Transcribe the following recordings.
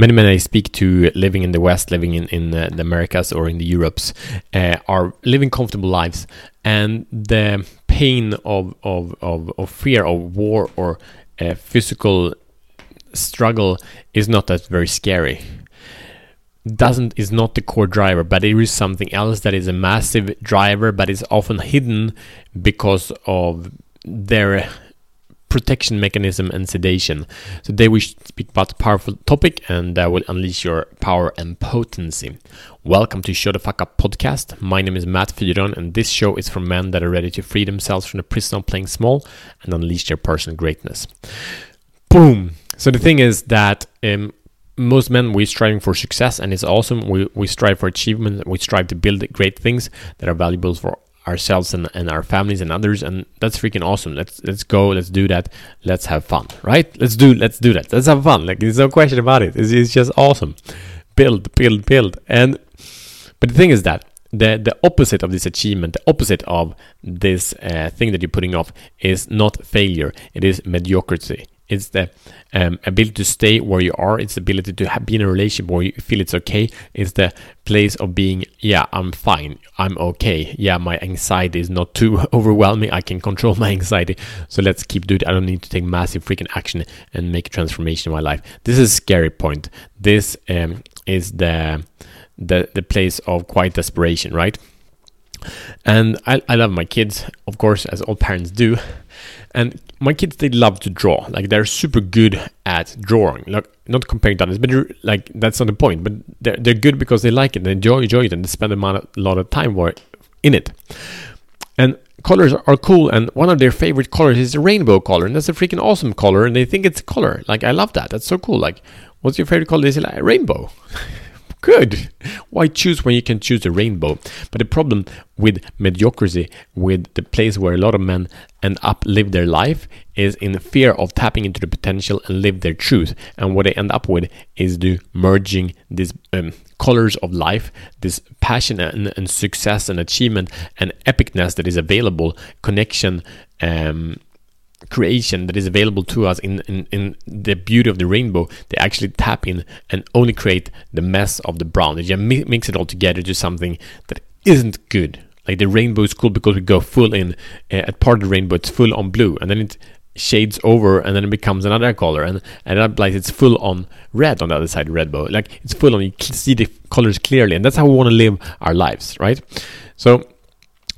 many men I speak to living in the West, living in, in uh, the Americas or in the Europes, uh, are living comfortable lives, and the pain of, of, of, of fear of war or uh, physical struggle is not that very scary. Doesn't is not the core driver, but it is something else that is a massive driver, but is often hidden because of their protection mechanism and sedation. Today we speak about a powerful topic and that will unleash your power and potency. Welcome to Show the Fuck Up podcast. My name is Matt Fyron and this show is for men that are ready to free themselves from the prison of playing small and unleash their personal greatness. Boom! So the thing is that um, most men we striving for success and it's awesome. We, we strive for achievement. We strive to build great things that are valuable for ourselves and, and our families and others and that's freaking awesome. Let's let's go let's do that. Let's have fun right? Let's do let's do that. Let's have fun. Like there's no question about it. It's, it's just awesome. Build build build. And but the thing is that the the opposite of this achievement the opposite of this uh, thing that you're putting off is not failure. It is mediocrity it's the um, ability to stay where you are. It's the ability to have, be in a relationship where you feel it's okay. It's the place of being, yeah, I'm fine. I'm okay. Yeah, my anxiety is not too overwhelming. I can control my anxiety. So let's keep doing it. I don't need to take massive freaking action and make a transformation in my life. This is a scary point. This um, is the, the, the place of quiet desperation, right? And I, I love my kids, of course, as all parents do. And my kids, they love to draw. Like they're super good at drawing. Like not comparing to others, but like that's not the point. But they're they're good because they like it, they enjoy enjoy it, and they spend a lot of time in it. And colors are cool, and one of their favorite colors is the rainbow color, and that's a freaking awesome color, and they think it's a color. Like I love that. That's so cool. Like, what's your favorite color? They say like rainbow. Good. Why choose when you can choose a rainbow? But the problem with mediocrity, with the place where a lot of men end up live their life, is in fear of tapping into the potential and live their truth. And what they end up with is the merging these um, colors of life, this passion and, and, success and achievement and epicness that is available, connection. Um, creation that is available to us in, in, in the beauty of the rainbow, they actually tap in and only create the mess of the brown. They just mix it all together to something that isn't good. Like the rainbow is cool because we go full in uh, at part of the rainbow, it's full on blue, and then it shades over and then it becomes another color and and that like it's full on red on the other side of rainbow like it's full on you see the colors clearly and that's how we want to live our lives right so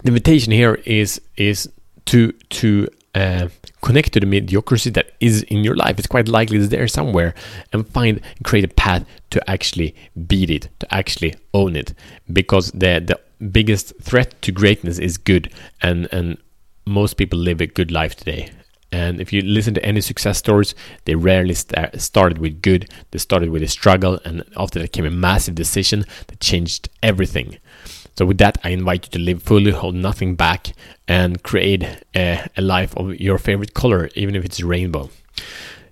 the invitation here is is to to uh, connect to the mediocrity that is in your life. It's quite likely it's there somewhere, and find create a path to actually beat it, to actually own it. Because the the biggest threat to greatness is good, and and most people live a good life today. And if you listen to any success stories, they rarely st- started with good. They started with a struggle, and after that came a massive decision that changed everything. So, with that, I invite you to live fully, hold nothing back, and create a, a life of your favorite color, even if it's rainbow.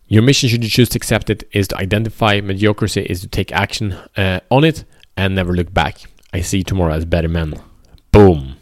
Your mission, should you choose to accept it, is to identify mediocrity, is to take action uh, on it, and never look back. I see tomorrow as better men. Boom.